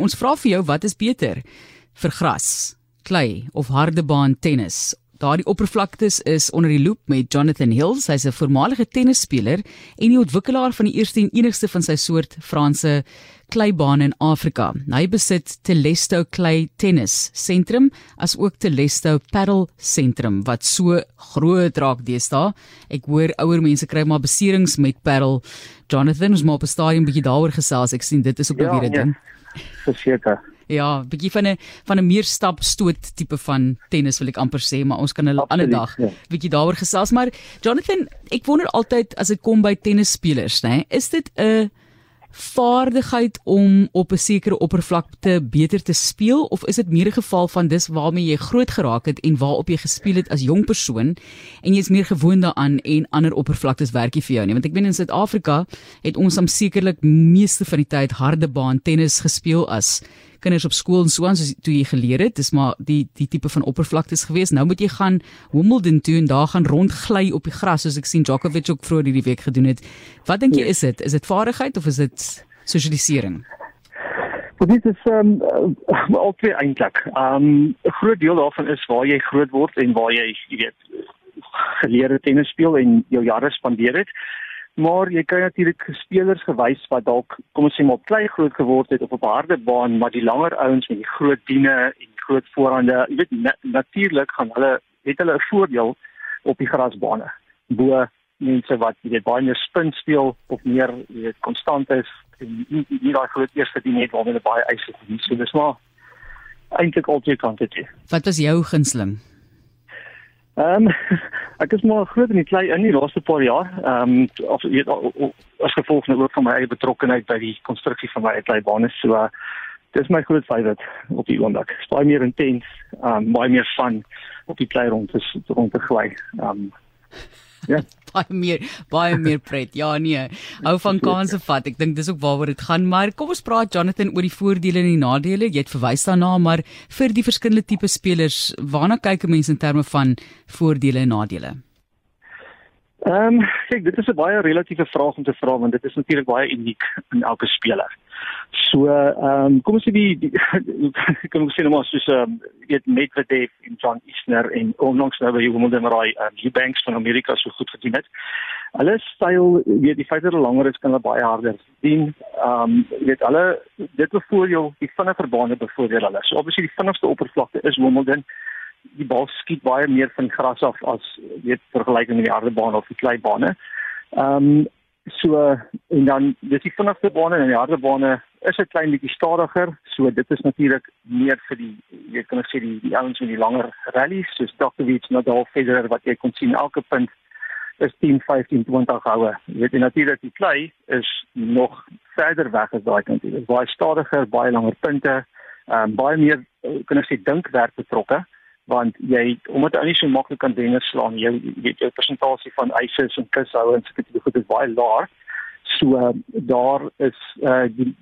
Ons vra vir jou wat is beter vir gras, klei of harde baan tennis? Daardie oppervlaktes is onder die loop met Jonathan Hills. Hy's 'n voormalige tennisspeler en die ontwikkelaar van die eerste en enigste van sy soort Franse kleibane in Afrika. Hy besit Telesto Klei Tennis Sentrum as ook Telesto Paddle Sentrum wat so groot raak deesdae. Ek hoor ouer mense kry maar beserings met paddle. Jonathan, ons moet op 'n stadium bietjie daaroor gesels. Ek sien dit is ook 'n ja, weer 'n ding. Ja verseker. Ja, bietjie van 'n van 'n meer stap stoot tipe van tennis wil ek amper sê, maar ons kan 'n ander dag ja. bietjie daaroor gesels, maar Jonathan, ek wonder altyd as dit kom by tennisspelers, nê, is dit 'n vaardigheid om op 'n sekere oppervlakte beter te speel? Of is dit meer 'n geval van dis waarmee jy groot geraak het en waarop jy gespeel het as jong persoon en jy's meer gewoond daaraan en ander oppervlaktes werk nie vir jou nie? Want ek weet in Suid-Afrika het ons dan sekerlik meeste van die tyd harde baan tennis gespeel as kinders op skool en so aan soos toe jy geleer het dis maar die die tipe van oppervlaktes gewees. Nou moet jy gaan Wimbledon toe en daar gaan rondgly op die gras soos ek sien Djokovic ook vroeër hierdie week gedoen het. Wat dink jy is dit? Is dit vaardigheid of is dit sosialisering? Dit is ehm um, al twee eintlik. Ehm um, 'n groot deel daarvan is waar jy groot word en waar jy, jy weet, geleer het tennis speel en jou jare spandeer het maar jy kry natuurlik spelers gewys wat dalk kom ons sê maar klein groot geword het of op 'n harde baan maar die langer ouens met die groot diene en groot voorhande jy weet na natuurlik gaan hulle het hulle 'n voordeel op die grasbane. Bo mense wat jy weet baie meer spin speel of meer jy weet konstant is en nie, nie daai groot eerste diene het waarmee hulle baie eis het. Nie so dis maar eintlik altyd kan dit wat was jou gunsteling Ehm um, ek is maar groot in die klei in die laaste paar jaar. Ehm um, of weet as gevolg nou ook van my eie betrokkeheid by die konstruksie van my kleibane so uh, dis my groot favourite op die oomblik. Baie meer intens, ehm um, baie meer fun op die klei rond te rond te gly. Ehm um, Ja. Baie meer baie meer pret. Ja nee. Hou van kanse vat. Ek dink dis ook waaroor dit gaan, maar kom ons praat Jonathan oor die voordele en die nadele. Jy het verwys daarna, maar vir die verskillende tipe spelers, waarna kyk mense in terme van voordele en nadele? Ehm, um, kyk, dit is 'n baie relatiewe vraag om te vra want dit is natuurlik baie uniek in elke speler. So, ehm um, kom ons sê die, die kom ons sê nou maar soos ehm um, weet Medvedev en John Isner en onlangs nou by Wimbledon raai um, Eubanks van Amerika so goed gedoen het. Hulle styl, weet die feit dat hulle langer is kan hulle baie harder sien. Ehm um, weet hulle dit bevoordeel die vinniger bane bevoordeel hulle. So obviously die vinnigste oppervlakte is Wimbledon die bal skiet baie meer van gras af as weet vergelyking met die harde bane of die klei bane. Ehm um, so en dan dis die vinnigste bane en die harde bane is 'n klein bietjie stadiger. So dit is natuurlik meer vir die jy kan sê die die ouens met die langer rallies soos Djokovic, Nadal, Federer wat jy kon sien elke punt is 10, 15, 20 houe. Jy weet natuurlik die klei is nog verder weg as daai kant. Dit is baie stadiger, baie langer punte, ehm um, baie meer kan ek sê dinkwerk betrokke want jy omdat jy nie so maklik kan denne slaan jy weet jou persentasie van eise en kushou en sulke goed is baie laag. So uh, daar is uh, die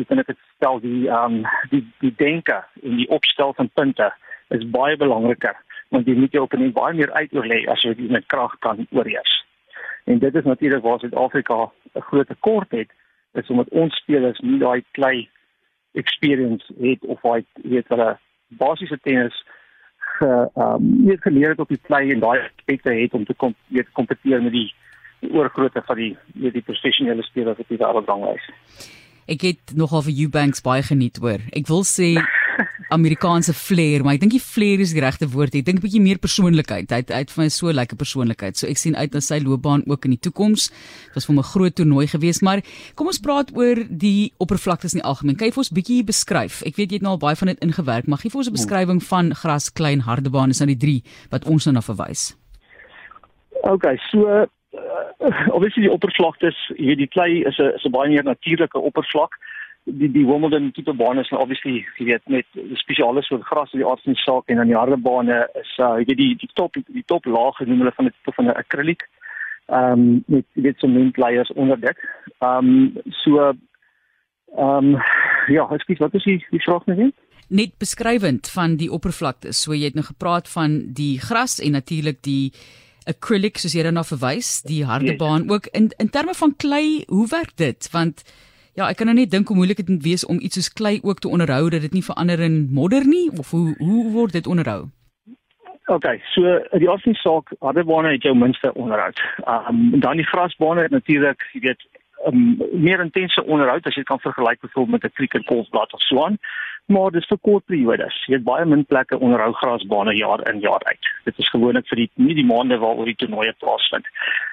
ek kan dit stel die um, die die denke en die opstel van punte is baie belangriker want jy moet jou op 'n baie meer uitoorlê as jy dit met krag kan oorheers. En dit is natuurlik waar Suid-Afrika 'n groot tekort het is omdat ons spelers nie daai klei experience het of hy weet hulle basiese tennis ge um, net geleer het op die play en daai aspekte het om te kom weet kompeteer met die, die oorgrootte van die weet die professionele spelers op die wêreldranglys. Ek het nogal vir Eubanks baie geniet hoor. Ek wil sê Amerikaanse flair, maar ek dink die flair is die regte woord. Ek dink 'n bietjie meer persoonlikheid. Hy het uit van so 'n lekker persoonlikheid. So ek sien uit na sy loopbaan ook in die toekoms. Dit was vir 'n groot toernooi geweest, maar kom ons praat oor die oppervlaktes in die algemeen. Kyk vir ons bietjie beskryf. Ek weet jy het nou al baie van dit ingewerk, maar gee vir ons 'n beskrywing van gras, klein, harde baan. Dis nou die drie wat ons nou na verwys. Okay, so uh, obviously die oppervlaktes, weet die klei is 'n is 'n baie meer natuurlike oppervlak. Die die Wimbledon tipe bane is nou obviously jy weet met spesiale soort gras in die aard van die saak en dan die harde bane is uh, jy weet die die top die top laag genoem hulle van 'n tipe van 'n acrylic. Ehm um, met jy weet so muntleiers onder dit. Ehm um, so ehm um, ja, ekskuus, wat is die die vraag nou weer? net beskrywend van die oppervlakte. So jy het nou gepraat van die gras en natuurlik die acrylic soos jy daarna verwys, die harde yes. baan ook in in terme van klei, hoe werk dit? Want Ja, ek kan nou net dink hoe moeilik dit moet wees om iets soos klei ook te onderhou dat dit nie verander in modder nie of hoe hoe word dit onderhou? OK, so die afsien saak, harde bane het jou minste onderhoud. Ehm um, dan die grasbane natuurlik, jy weet, um, meer intense onderhoud as jy kan vergelyk byvoorbeeld met 'n cricket golfblad of so aan. Maar dis vir kort periodes. Jy het baie min plekke onderhou grasbane jaar in jaar uit. Dit is gewoonlik vir die nie die maande waaroor die toernooie plaasvind.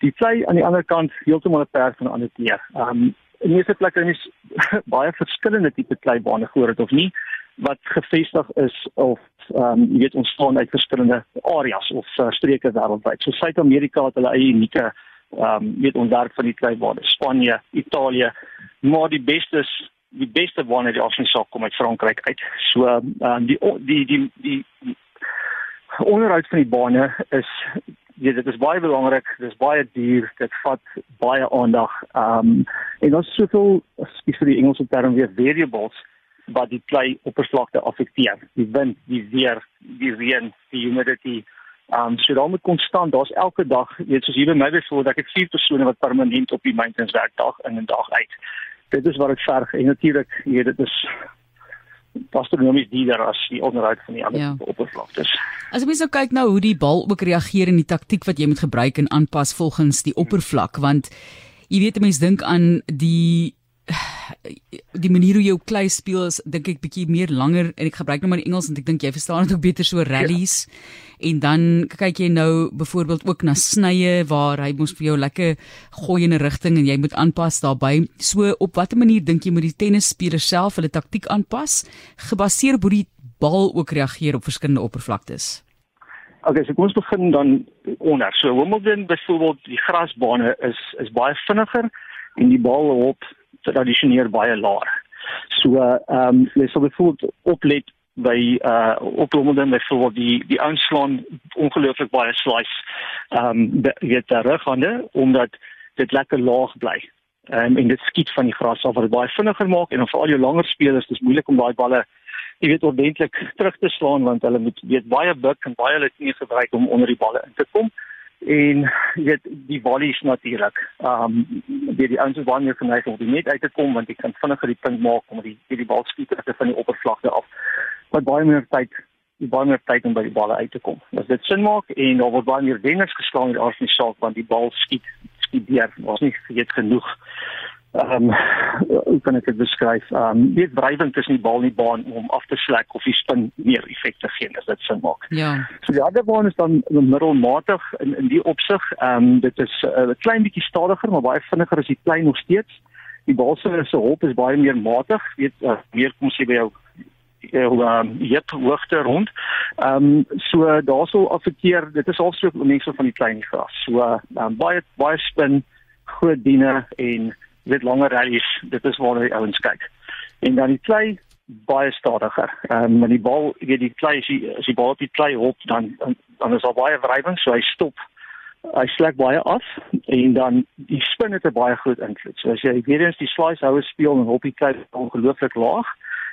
Die klei aan die ander kant heeltemal 'n perd van 'n ander keer. Ehm um, in meeste plekke is baie verskillende tipe kleibane voor dit of nie wat gevestig is of ehm um, jy weet ontstaan uit verskillende areas of uh, streke wêreldwyd. So Suid-Amerika het hulle eie unieke ehm um, weet ontwerp van die kleibane, Spanje, Italië, maar die beste die beste bane die ons sou kom uit Frankryk uit. So ehm um, die, die die die die onderhoud van die bane is Ja, dit is baie belangrik. Dit is baie duur. Dit vat baie aandag. Ehm um, en daar's soveel spesifiek vir die Engelse term weer variables wat die klei oppervlakte affekteer. Die wind, die weer, die reën, die humidity. Ehm um, so dan moet konstant, daar's elke dag, weet soos hier by my byvoorbeeld, ek het vier persone wat permanent op die maintenance werk dag in en dag uit. Dit is wat ek verg en natuurlik, jy dit is astronomies dierder as die onderhoud van die ander ja. oppervlaktes. As jy mens nou kyk na hoe die bal ook reageer en die taktik wat jy moet gebruik en aanpas volgens die oppervlak, want jy weet mense dink aan die die manier hoe jy klei speel is dink ek bietjie meer langer en ek gebruik nou maar die Engels want ek dink jy verstaan dit ook beter so rallies ja. en dan kyk jy nou byvoorbeeld ook na snye waar hy mos vir jou lekker gooi in 'n rigting en jy moet aanpas daarbey so op watter manier dink jy moet die tennisspeler self hulle taktik aanpas gebaseer op hoe die bal ook reageer op verskillende oppervlaktes Okay, so kom ons begin dan onder. So Wimbledon byvoorbeeld, die grasbane is is baie vinniger en die bal hop tradisioneel baie laag. So ehm um, jy sal byvoorbeeld oplet by uh oplomende byvoorbeeld die die aanslaan ongelooflik baie slice ehm um, weet daar reghande omdat dit lekker laag bly. Ehm um, en dit skiet van die gras af wat dit baie vinniger maak en dan vir al jou langer spelers dis moeilik om daai balle jy weet ordentlik terug te slaan want hulle moet weet baie buk en baie hulle nie gebruik om onder die balle in te kom en weet die volleys natuurlik. Ehm um, die die ouens wat meer geneig om die net uit te kom want jy kan vinniger die punt maak om die die, die bal skiet uit van die oppervlakte af. Wat baie meer tyd die baie meer tyd om by die balle uit te kom. As dit sin maak en daar word baie meer wenners geslaan in die aardse saak want die bal skiet skiet deur. Ons nie weet genoeg ehm um, hoe kan ek dit beskryf? Ehm um, weet wrywing tussen die bal en die baan om af te slek of die spin meer effek te gee as dit sin maak. Ja. So die ander baan is dan middelmatig in in die opsig. Ehm um, dit is 'n uh, klein bietjie stadiger maar baie vinniger as die klein nog steeds. Die bal se se hop is baie meer matig, weet uh, meer kom sy by jou hoe um, jep hoogte rond. Ehm um, so daarsou affekteer dit is also mense van die klein gras. So ehm um, baie baie spin groot diene en weet langer rallies, dit is waar die ouens kyk. En dan die klei baie stadiger. Ehm um, met die bal, weet die klei as die, as die bal op die klei hop, dan dan, dan is daar baie wrywing, so hy stop. Hy slek baie af en dan die spin het 'n baie groot invloed. So as jy weer eens die slice houe speel en op die klei ongelooflik laag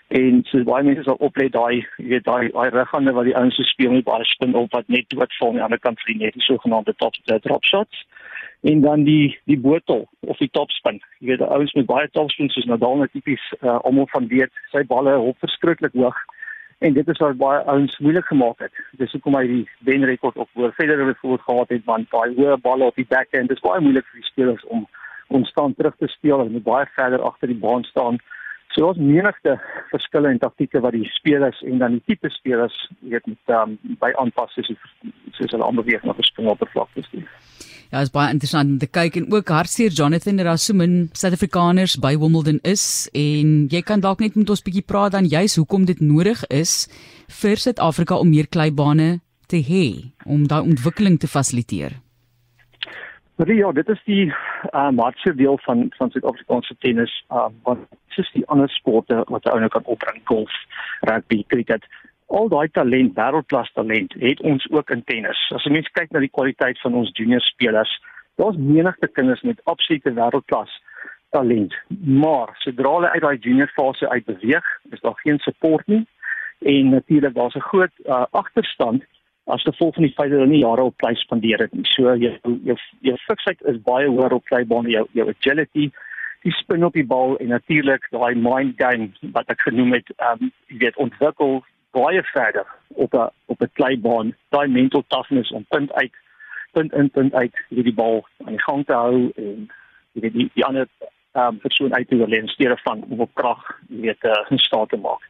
en so baie mense sal oplet daai jy weet daai daai righande wat die ouens so speel met baie spin op wat net doodval aan die ander kant van die net die sogenaamde top drop shots en dan die die botel of die topspin. Jy weet, ouens met baie topspin soos Nadal net tipies uh, almal van weet, sy balle hop verskriklik hoog. En dit is wat baie ouens moeilik gemaak het. Dis hoekom hy die wenrekord op oor Federer bijvoorbeeld gehad het want daai hoë balle op die backhand dis baie moeilik vir die spelers om konstant terug te speel. Moet baie verder agter die baan staan. So daar's menigte verskille in taktieke wat die spelers en dan die tipe spelers weet met um, by aanpas soos soos hulle aanbeweeg na verskillende oppervlaktes. Ja, is baie interessant om te kyk en ook hartseer Jonathan dat daar so min Suid-Afrikaners by Wimbledon is en jy kan dalk net met ons bietjie praat dan juis hoekom dit nodig is vir Suid-Afrika om meer kleibane te hê om daai ontwikkeling te fasiliteer. Ja, dit is die uh maatse deel van van Suid-Afrikaanse tennis, uh wat soos die ander sporte wat ou nou kan opbring, golf, rugby, cricket al daai talent, wêreldklas talent, het ons ook in tennis. As jy mens kyk na die kwaliteit van ons junior spelers, daar's menigte kinders met absolute wêreldklas talent. Maar sodra hulle uit daai junior fase uit beweeg, is daar geen support nie en natuurlik daar's 'n groot uh, agterstand as gevolg van die feit dat hulle nie jare op klei spandeer het nie. So jou jou jou fiksheid is baie hoër op kleibaan, jou jou agility, die spin op die bal en natuurlik daai mind game wat ek genoem het, ehm um, jy weet ontwikkel baie verder op 'n op 'n kleibaan, daai mental toughness om punt uit punt in punt uit hierdie die bal aan die gang te hou en jy weet die die ander ehm um, persoon uit te oorleen steeds van om op krag jy weet uh, in staat te maak.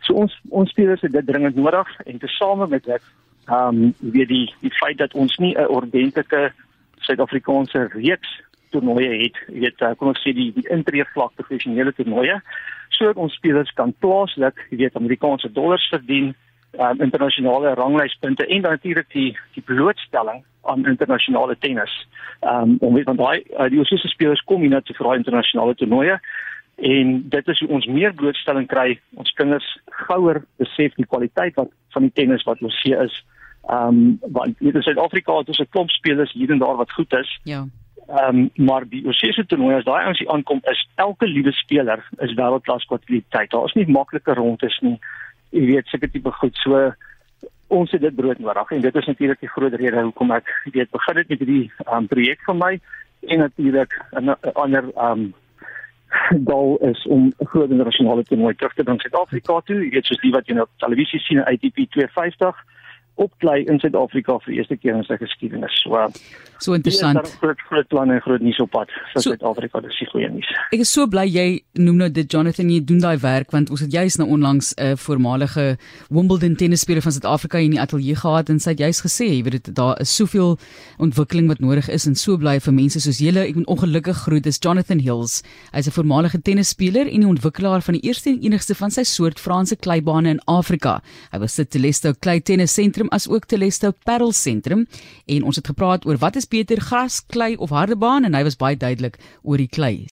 So ons ons spelers het dit dringend nodig en tesame met dit ehm um, weet die die feit dat ons nie 'n ordentlike Suid-Afrikaanse reeks toernooie het, weet, uh, kom ons sê die die intreevlak professionele toernooie, sodat ons spelers kan plaaslik, jy weet, Amerikaanse dollars verdien, um, internasionale ranglyspunte en dan natuurlik die die blootstelling aan internasionale tennis. Um, om weet van daai uh, die oorsese spelers kom hier na te vir daai internasionale toernooie en dit is hoe ons meer blootstelling kry. Ons kinders gouer besef die kwaliteit wat van die tennis wat ons sien is. Ehm um, want in Suid-Afrika het ons 'n klomp spelers hier en daar wat goed is. Ja. Ehm um, maar die Oseese toernooi as daai ouens hier aankom is elke liewe speler is wêreldklas kwaliteit. Daar is nie maklike rondes nie. Jy weet seker tipe goed so ons het dit brood nodig en dit is natuurlik die groot rede hoekom ek weet begin het met hierdie um, projek van my en natuurlik 'n ander ehm um, doel is om 'n groot internasionale toernooi terug te bring Suid-Afrika toe. Jy weet soos die wat jy nou op televisie sien, ATP 250 opklei in Suid-Afrika vir die eerste keer in sy geskiedenis. So so interessant. Dit is groot groot planne en groot nuus op pad vir so, Suid-Afrika, dis goeie nuus. Ek is so bly jy noem nou dit Jonathan jy doen daai werk want ons het juis nou onlangs 'n uh, voormalige Wimbledon tennisspeler van Suid-Afrika in die ateljee gehad en sy het juis gesê, jy weet dit daar is soveel ontwikkeling wat nodig is en so bly vir mense soos julle. Ek moet ongelukkig groet dis Jonathan Hills. Hy's 'n voormalige tennisspeler en die ontwikkelaar van die eerste en enigste van sy soort Franse kleibane in Afrika. Hy was sit Telesto Klei Tennis Sentrum sentrum as ook Telesto Paddle sentrum en ons het gepraat oor wat is beter gras, klei of harde baan en hy was baie duidelik oor die klei